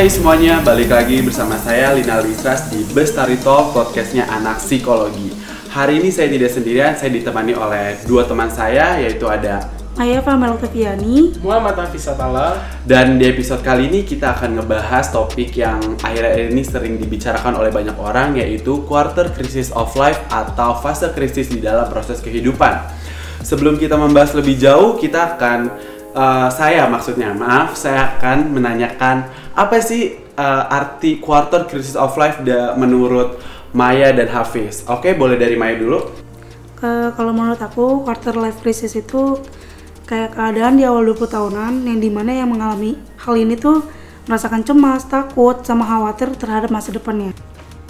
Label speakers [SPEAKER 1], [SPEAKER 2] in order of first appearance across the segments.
[SPEAKER 1] Hai semuanya, balik lagi bersama saya Lina Lisras di Bestari Talk, podcastnya anak psikologi. Hari ini saya tidak sendirian, saya ditemani oleh dua teman saya, yaitu ada
[SPEAKER 2] Saya Famel Oktaviani.
[SPEAKER 3] Muhammad Hafiz Atala
[SPEAKER 1] dan di episode kali ini kita akan ngebahas topik yang akhir-akhir ini sering dibicarakan oleh banyak orang yaitu quarter crisis of life atau fase krisis di dalam proses kehidupan. Sebelum kita membahas lebih jauh, kita akan eh, saya maksudnya maaf, saya akan menanyakan apa sih eh, arti quarter crisis of life da- menurut Maya dan Hafiz. Oke, boleh dari Maya dulu.
[SPEAKER 2] Ke- kalau menurut aku, quarter life crisis itu kayak keadaan di awal 20 tahunan yang di mana yang mengalami hal ini tuh merasakan cemas, takut, sama khawatir terhadap masa depannya.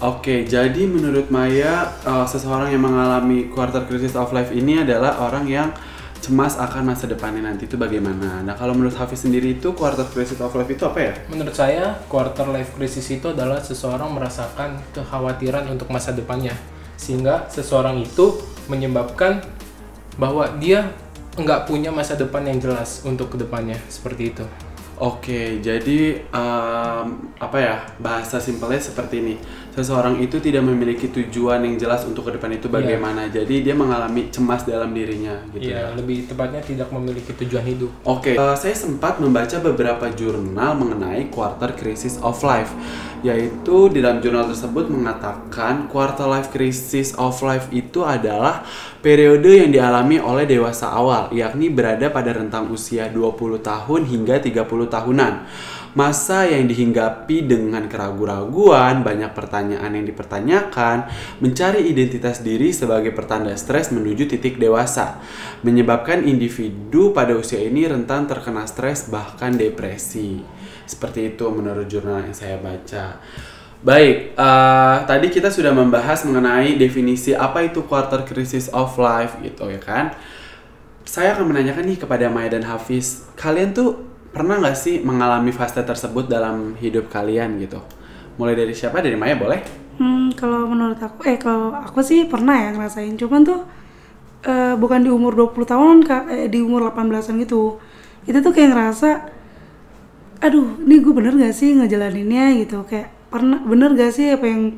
[SPEAKER 1] Oke, jadi menurut Maya, uh, seseorang yang mengalami quarter crisis of life ini adalah orang yang cemas akan masa depannya nanti itu bagaimana. Nah, kalau menurut Hafiz sendiri itu quarter crisis of life itu apa ya?
[SPEAKER 3] Menurut saya, quarter life crisis itu adalah seseorang merasakan kekhawatiran untuk masa depannya. Sehingga seseorang itu menyebabkan bahwa dia nggak punya masa depan yang jelas untuk ke depannya. Seperti itu.
[SPEAKER 1] Oke, jadi um, apa ya bahasa simpelnya seperti ini. Seseorang itu tidak memiliki tujuan yang jelas untuk ke depan itu bagaimana. Jadi dia mengalami cemas dalam dirinya, gitu ya.
[SPEAKER 3] Iya, lebih tepatnya tidak memiliki tujuan hidup.
[SPEAKER 1] Oke, eh, saya sempat membaca beberapa jurnal mengenai quarter crisis of life, yaitu di dalam jurnal tersebut mengatakan quarter life crisis of life itu adalah periode yang dialami oleh dewasa awal, yakni berada pada rentang usia 20 tahun hingga 30 tahunan. Masa yang dihinggapi dengan keraguan-raguan, banyak pertanyaan yang dipertanyakan, mencari identitas diri sebagai pertanda stres menuju titik dewasa, menyebabkan individu pada usia ini rentan terkena stres bahkan depresi. Seperti itu menurut jurnal yang saya baca. Baik, eh, tadi kita sudah membahas mengenai definisi apa itu quarter crisis of life gitu ya kan. Saya akan menanyakan nih kepada Maya dan Hafiz, kalian tuh pernah nggak sih mengalami fase tersebut dalam hidup kalian gitu? Mulai dari siapa? Dari Maya boleh?
[SPEAKER 2] Hmm, kalau menurut aku, eh kalau aku sih pernah ya ngerasain, cuman tuh eh, bukan di umur 20 tahunan kak, eh, di umur 18an gitu. Itu tuh kayak ngerasa, aduh, ini gue bener gak sih ngejalaninnya gitu, kayak pernah bener gak sih apa yang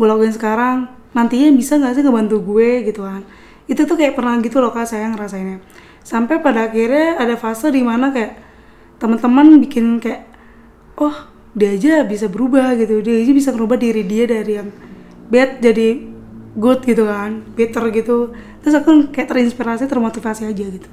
[SPEAKER 2] gue lakuin sekarang, nantinya bisa gak sih ngebantu gue gitu kan. Itu tuh kayak pernah gitu loh kak saya ngerasainnya. Sampai pada akhirnya ada fase di mana kayak teman-teman bikin kayak, oh dia aja bisa berubah gitu dia aja bisa merubah diri dia dari yang bad jadi good gitu kan better gitu terus aku kayak terinspirasi termotivasi aja gitu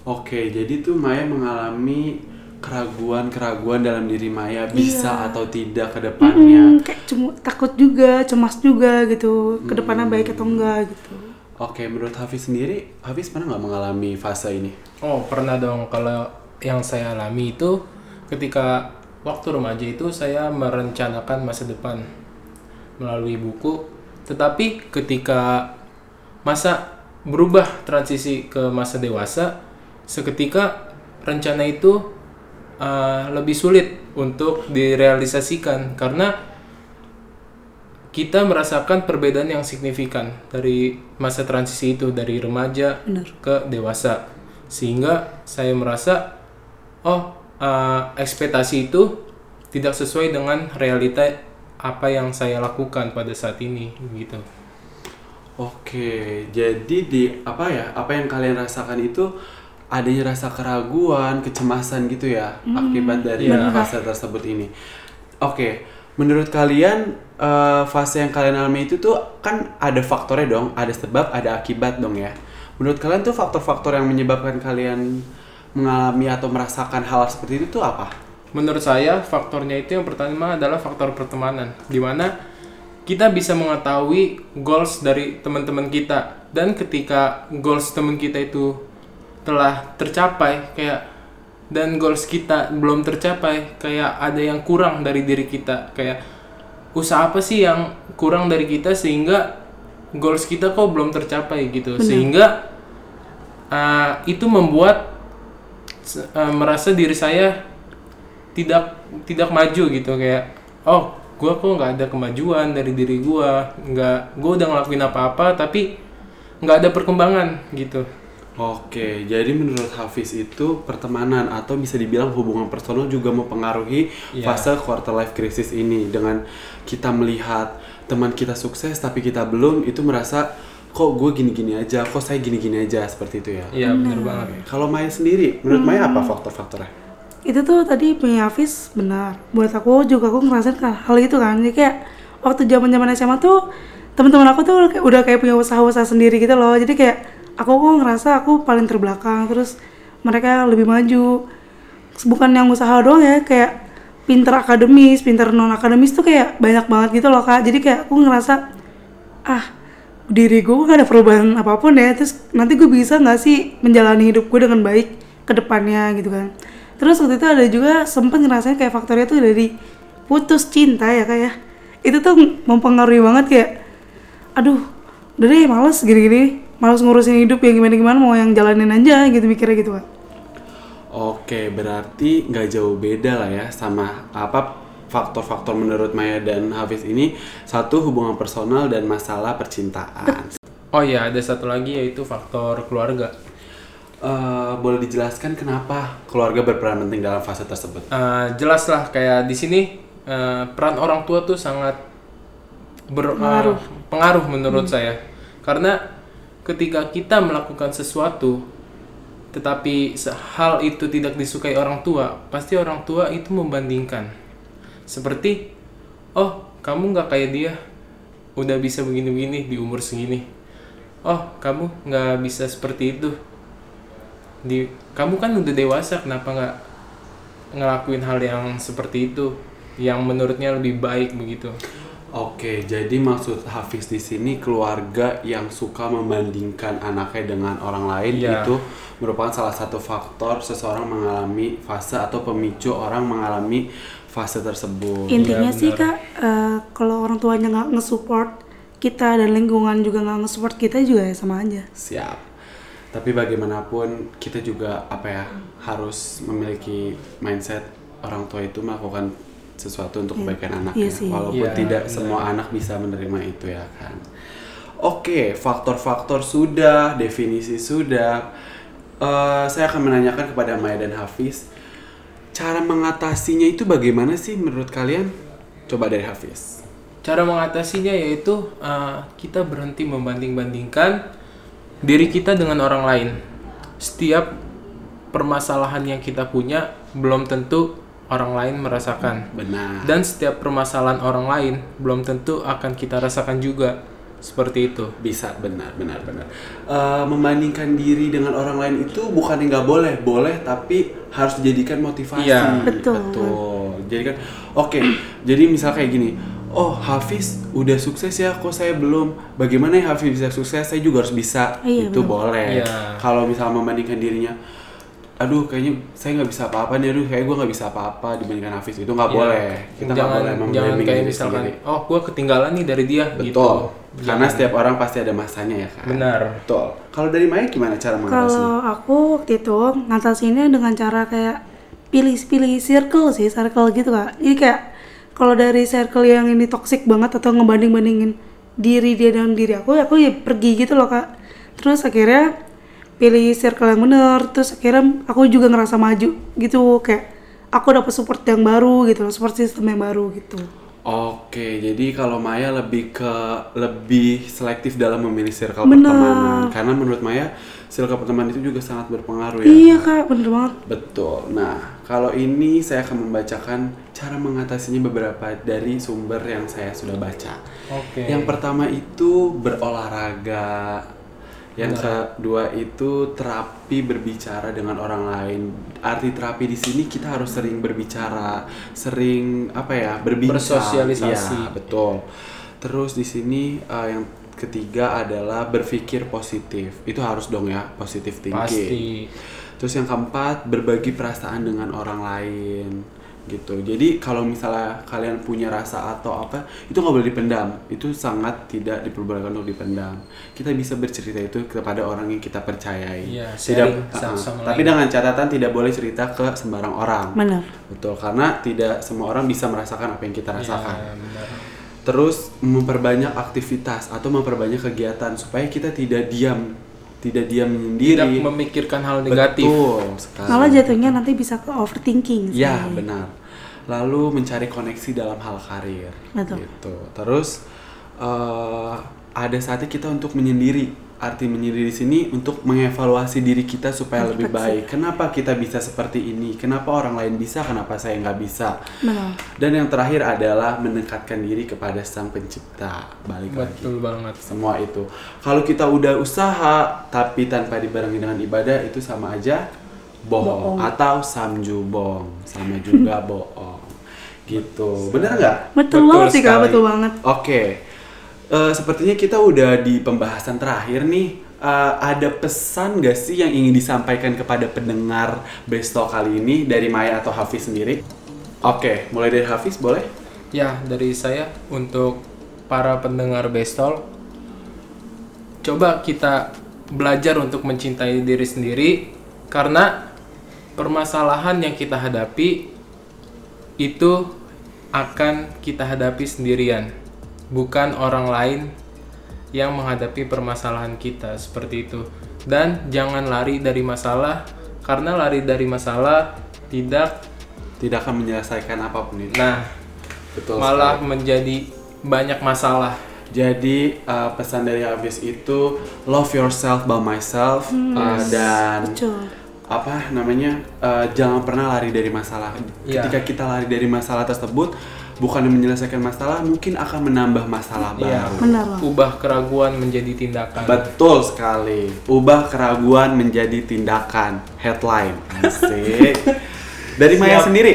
[SPEAKER 1] Oke, jadi tuh Maya mengalami keraguan-keraguan dalam diri Maya bisa atau tidak ke depannya.
[SPEAKER 2] Hmm, kayak cuma takut juga cemas juga gitu ke depannya baik atau enggak gitu
[SPEAKER 1] Oke, menurut Hafiz sendiri, Hafiz pernah nggak mengalami fase ini?
[SPEAKER 3] Oh, pernah dong. Kalau yang saya alami itu ketika waktu remaja itu saya merencanakan masa depan melalui buku. Tetapi ketika masa berubah transisi ke masa dewasa, seketika rencana itu uh, lebih sulit untuk direalisasikan karena kita merasakan perbedaan yang signifikan dari masa transisi itu dari remaja
[SPEAKER 2] Bener.
[SPEAKER 3] ke dewasa sehingga saya merasa oh uh, ekspektasi itu tidak sesuai dengan realita apa yang saya lakukan pada saat ini gitu
[SPEAKER 1] Oke, jadi di apa ya? Apa yang kalian rasakan itu adanya rasa keraguan, kecemasan gitu ya akibat dari
[SPEAKER 3] iya.
[SPEAKER 1] fase tersebut ini. Oke, menurut kalian eh, fase yang kalian alami itu tuh kan ada faktornya dong, ada sebab, ada akibat dong ya. Menurut kalian tuh faktor-faktor yang menyebabkan kalian mengalami atau merasakan hal seperti itu tuh apa?
[SPEAKER 3] Menurut saya faktornya itu yang pertama adalah faktor pertemanan, di mana kita bisa mengetahui goals dari teman-teman kita. Dan ketika goals teman kita itu telah tercapai kayak dan goals kita belum tercapai kayak ada yang kurang dari diri kita. Kayak usaha apa sih yang kurang dari kita sehingga goals kita kok belum tercapai gitu. Sehingga uh, itu membuat uh, merasa diri saya tidak tidak maju gitu. Kayak oh gue kok nggak ada kemajuan dari diri gue nggak gue udah ngelakuin apa-apa tapi nggak ada perkembangan gitu.
[SPEAKER 1] Oke, jadi menurut Hafiz itu pertemanan atau bisa dibilang hubungan personal juga mempengaruhi
[SPEAKER 3] Iya.
[SPEAKER 1] fase quarter life crisis ini. Dengan kita melihat teman kita sukses tapi kita belum itu merasa kok gue gini-gini aja, kok saya gini-gini aja seperti itu ya.
[SPEAKER 3] Iya bener banget.
[SPEAKER 1] Kalau Maya sendiri, menurut Maya apa faktor-faktornya?
[SPEAKER 2] itu tuh tadi punya Hafiz benar. Buat aku juga aku ngerasain kan hal itu kan. Jadi kayak waktu zaman zaman SMA tuh teman-teman aku tuh kayak- udah kayak punya usaha-usaha sendiri gitu loh. Jadi kayak aku kok ngerasa aku paling terbelakang terus mereka lebih maju. Bukan yang usaha doang ya kayak pinter akademis pinter non akademis tuh kayak banyak banget gitu loh kak. Jadi kayak aku ngerasa ah diri gue gak ada perubahan apa pun ya. Terus nanti gue bisa nggak sih menjalani hidup gue dengan baik ke depannya gitu kan. Terus waktu itu ada juga sempet ngerasain kayak faktornya tuh dari putus cinta ya kak ya. Itu tuh mempengaruhi banget kayak aduh udah deh males gini-gini. Males ngurusin hidup ya gimana-gimana mau yang jalanin aja gitu mikirnya gitu kak.
[SPEAKER 1] Oke, berarti nggak jauh beda lah ya sama apa faktor-faktor menurut Maya dan Hafiz ini satu hubungan personal dan masalah percintaan.
[SPEAKER 3] Oh iya ada satu lagi yaitu faktor keluarga.
[SPEAKER 1] Eh, boleh dijelaskan kenapa keluarga berperan penting dalam fase tersebut?
[SPEAKER 3] Eh, jelas lah kayak di sini eh, peran orang tua tuh sangat berpengaruh pengaruh menurut saya karena ketika kita melakukan sesuatu tetapi hal itu tidak disukai orang tua pasti orang tua itu membandingkan seperti oh kamu nggak kayak dia. Udah bisa begini-begini di umur segini. Oh kamu nggak bisa seperti itu. Di kamu kan udah dewasa kenapa nggak ngelakuin hal yang seperti itu? Yang menurutnya lebih baik begitu.
[SPEAKER 1] Oke, jadi maksud Hafiz di sini keluarga yang suka membandingkan anaknya dengan orang lain
[SPEAKER 3] Iya.
[SPEAKER 1] itu merupakan salah satu faktor seseorang mengalami fase atau pemicu orang mengalami fase tersebut.
[SPEAKER 2] intinya sih
[SPEAKER 3] benar.
[SPEAKER 2] kak eh, kalau orang tuanya nggak nge-support kita dan lingkungan juga nggak nge-support kita juga ya sama aja
[SPEAKER 1] Siap. Tapi bagaimanapun kita juga apa ya harus memiliki mindset orang tua itu melakukan sesuatu untuk kebaikan anaknya,
[SPEAKER 2] Iya sih.
[SPEAKER 1] walaupun
[SPEAKER 3] Iya,
[SPEAKER 1] tidak
[SPEAKER 3] benar.
[SPEAKER 1] semua anak bisa menerima itu ya kan. Oke, faktor-faktor sudah, definisi sudah. Eh, saya akan menanyakan kepada Maya dan Hafiz, cara mengatasinya itu bagaimana sih menurut kalian? Coba dari Hafiz.
[SPEAKER 3] cara mengatasinya yaitu uh, kita berhenti membanding-bandingkan diri kita dengan orang lain setiap permasalahan yang kita punya belum tentu orang lain merasakan
[SPEAKER 1] Benar.
[SPEAKER 3] dan setiap permasalahan orang lain belum tentu akan kita rasakan juga seperti itu.
[SPEAKER 1] Bisa benar benar benar. Eh, membandingkan diri dengan orang lain itu bukan nggak boleh. Boleh tapi harus dijadikan motivasi.
[SPEAKER 3] Iya.
[SPEAKER 2] Betul.
[SPEAKER 1] betul. Jadi kan oke jadi misal kayak gini oh Hafiz udah sukses ya kok saya belum? Bagaimana ya Hafiz bisa sukses? Saya juga harus bisa.
[SPEAKER 2] Iya,
[SPEAKER 1] itu
[SPEAKER 2] benar.
[SPEAKER 1] boleh.
[SPEAKER 3] Iya.
[SPEAKER 1] kalau misal membandingkan dirinya aduh kayaknya saya nggak bisa apa-apa nih aduh kayak gue nggak bisa apa-apa dibandingkan Hafiz itu nggak
[SPEAKER 3] Iya.
[SPEAKER 1] boleh kita nggak
[SPEAKER 3] jangan
[SPEAKER 1] boleh
[SPEAKER 3] jangan kayak
[SPEAKER 1] diri
[SPEAKER 3] misalkan
[SPEAKER 1] sendiri.
[SPEAKER 3] oh gua ketinggalan nih dari dia
[SPEAKER 1] betul
[SPEAKER 3] gitu
[SPEAKER 1] karena setiap orang pasti ada masanya ya kan
[SPEAKER 3] benar
[SPEAKER 1] Betul. Kalau dari Maya gimana cara mengatasi?
[SPEAKER 2] Kalau aku waktu itu ngatasinnya dengan cara kayak pilih-pilih circle sih, circle gitu kak. Jadi kayak kalau dari circle yang ini toxic banget atau ngebanding-bandingin diri dia dengan diri aku, aku ya pergi gitu loh kak. Terus akhirnya pilih circle yang bener, terus akhirnya aku juga ngerasa maju gitu kayak aku dapat support yang baru gitu loh, support system yang baru gitu.
[SPEAKER 1] Oke, jadi kalau Maya lebih ke lebih selektif dalam memilih circle pertemanan. Karena menurut Maya circle pertemanan itu juga sangat berpengaruh ya.
[SPEAKER 2] Iya kak, bener banget.
[SPEAKER 1] Betul. Nah, kalau ini saya akan membacakan cara mengatasinya beberapa dari sumber yang saya sudah baca.
[SPEAKER 3] oke
[SPEAKER 1] Yang pertama itu berolahraga. Yang kedua itu terapi berbicara dengan orang lain. Arti terapi di sini kita harus sering berbicara, sering apa ya berbincang.
[SPEAKER 3] Bersosialisasi.
[SPEAKER 1] Iya, betul. Terus di sini eh, yang ketiga adalah berpikir positif. Itu harus dong ya positif thinking.
[SPEAKER 3] pasti
[SPEAKER 1] Terus yang keempat berbagi perasaan dengan orang lain gitu. Jadi kalau misalnya kalian punya rasa atau apa itu nggak boleh dipendam. Itu sangat tidak diperbolehkan untuk dipendam. Kita bisa bercerita itu kepada orang yang kita percayai.
[SPEAKER 3] Iya,
[SPEAKER 1] tidak. uh-uh.
[SPEAKER 3] sama
[SPEAKER 1] tapi
[SPEAKER 3] lain.
[SPEAKER 1] dengan catatan tidak boleh cerita ke sembarang orang.
[SPEAKER 2] Bener.
[SPEAKER 1] Betul karena tidak semua orang bisa merasakan apa yang kita rasakan.
[SPEAKER 3] Ya, benar.
[SPEAKER 1] Terus memperbanyak aktivitas atau memperbanyak kegiatan supaya kita tidak diam tidak diam menyendiri.
[SPEAKER 3] tidak memikirkan hal negatif
[SPEAKER 1] Betul sekali.
[SPEAKER 2] Malah jatuhnya nanti bisa ke overthinking sih.
[SPEAKER 1] Ya benar. Lalu mencari koneksi dalam hal karir.
[SPEAKER 2] Betul.
[SPEAKER 1] Gitu. Terus eh, ada saatnya kita untuk menyendiri. Arti menyendiri di sini untuk mengevaluasi diri kita supaya lebih baik. Kenapa kita bisa seperti ini? Kenapa orang lain bisa? Kenapa saya nggak bisa?
[SPEAKER 2] Benar.
[SPEAKER 1] Dan yang terakhir adalah mendekatkan diri kepada sang pencipta. Balik lagi
[SPEAKER 3] betul banget
[SPEAKER 1] semua itu. Kalau kita udah usaha tapi tanpa dibarengi dengan ibadah itu sama aja bohong,
[SPEAKER 2] Bohong.
[SPEAKER 1] atau samjubong, sama juga bohong. Gitu. Bener nggak?
[SPEAKER 2] Betul,
[SPEAKER 3] Betul
[SPEAKER 2] banget sih kak, betul banget.
[SPEAKER 1] Oke. Eh, sepertinya kita udah di pembahasan terakhir nih. Eh, ada pesan gak sih yang ingin disampaikan kepada pendengar Besto kali ini dari Maya atau Hafiz sendiri? Oke, mulai dari Hafiz boleh?
[SPEAKER 3] Ya, dari saya untuk para pendengar Bestol, coba kita belajar untuk mencintai diri sendiri karena permasalahan yang kita hadapi itu akan kita hadapi sendirian, bukan orang lain yang menghadapi permasalahan kita seperti itu. Dan jangan lari dari masalah karena lari dari masalah tidak
[SPEAKER 1] Tidak akan menyelesaikan apa pun itu.
[SPEAKER 3] nah
[SPEAKER 1] Betul
[SPEAKER 3] malah
[SPEAKER 1] sekali.
[SPEAKER 3] menjadi banyak masalah.
[SPEAKER 1] Jadi uh, pesan dari Hafiz itu love yourself by myself uh, dan
[SPEAKER 2] Betul.
[SPEAKER 1] apa namanya uh, jangan pernah lari dari masalah.
[SPEAKER 3] Iya.
[SPEAKER 1] Ketika kita lari dari masalah tersebut bukan menyelesaikan masalah mungkin akan menambah masalah
[SPEAKER 3] Iya.
[SPEAKER 1] baru.
[SPEAKER 2] Benar.
[SPEAKER 3] Ubah keraguan menjadi tindakan.
[SPEAKER 1] Betul sekali. Ubah keraguan menjadi tindakan. Headline. Asik. Dari Maya
[SPEAKER 3] Siap.
[SPEAKER 1] sendiri.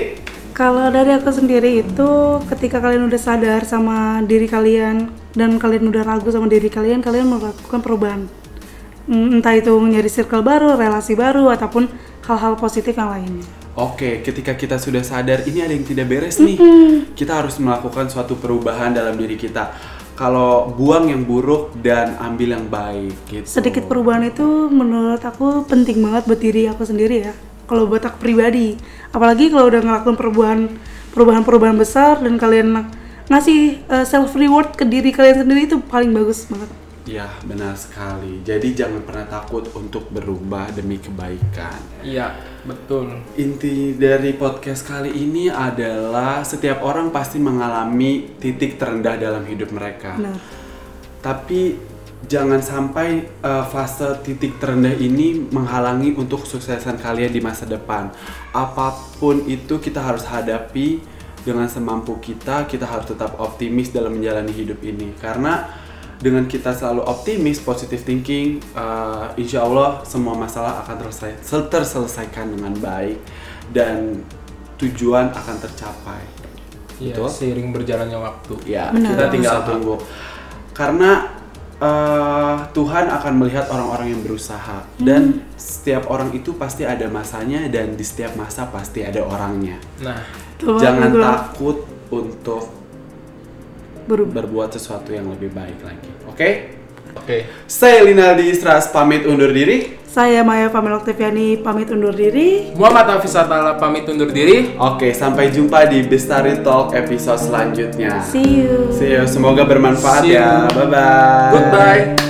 [SPEAKER 2] Kalau dari aku sendiri itu ketika kalian udah sadar sama diri kalian dan kalian udah ragu sama diri kalian, kalian melakukan perubahan. Mm, Entah itu nyari circle baru, relasi baru, ataupun hal-hal positif yang lainnya.
[SPEAKER 1] Oke, ketika kita sudah sadar ini ada yang tidak beres nih, kita harus melakukan suatu perubahan dalam diri kita. Kalau buang yang buruk dan ambil yang baik, gitu.
[SPEAKER 2] Sedikit perubahan itu menurut aku penting banget buat diri aku sendiri ya. Kalau buat aku pribadi, apalagi kalau udah ngelakuin perubahan perubahan-perubahan besar dan kalian ng- ngasih self reward ke diri kalian sendiri itu paling bagus banget.
[SPEAKER 1] Ya, benar sekali. Jadi jangan pernah takut untuk berubah demi kebaikan.
[SPEAKER 3] Iya, betul.
[SPEAKER 1] Inti dari podcast kali ini adalah setiap orang pasti mengalami titik terendah dalam hidup mereka.
[SPEAKER 2] Benar.
[SPEAKER 1] Tapi jangan sampai uh, fase titik terendah ini menghalangi untuk kesuksesan kalian di masa depan. Apa pun itu kita harus hadapi dengan semampu kita. Kita harus tetap optimis dalam menjalani hidup ini karena dengan kita selalu optimis, positive thinking, uh, insya Allah semua masalah akan terselesai, terselesaikan dengan baik dan tujuan akan tercapai.
[SPEAKER 3] Iya,
[SPEAKER 1] Betul?
[SPEAKER 3] seiring berjalannya waktu.
[SPEAKER 1] Ya,
[SPEAKER 2] Benar.
[SPEAKER 1] kita tinggal
[SPEAKER 3] Usaha.
[SPEAKER 1] tunggu. Karena eh, Tuhan akan melihat orang-orang yang berusaha dan setiap orang itu pasti ada masanya dan di setiap masa pasti ada orangnya.
[SPEAKER 3] Nah,
[SPEAKER 2] Tuh,
[SPEAKER 1] Jangan takut untuk
[SPEAKER 2] berubah.
[SPEAKER 1] berbuat sesuatu yang lebih baik lagi. Oke?
[SPEAKER 3] oke.
[SPEAKER 1] Saya Linaldi Stras pamit undur diri.
[SPEAKER 2] Saya Maya Pamela Oktaviani pamit undur diri.
[SPEAKER 3] Muhammad Hafiz Atala pamit undur diri.
[SPEAKER 1] Oke, sampai jumpa di Bestari Talk episode selanjutnya.
[SPEAKER 2] See you.
[SPEAKER 1] See you. Semoga bermanfaat
[SPEAKER 3] See you.
[SPEAKER 1] ya. Bye bye.
[SPEAKER 3] Goodbye.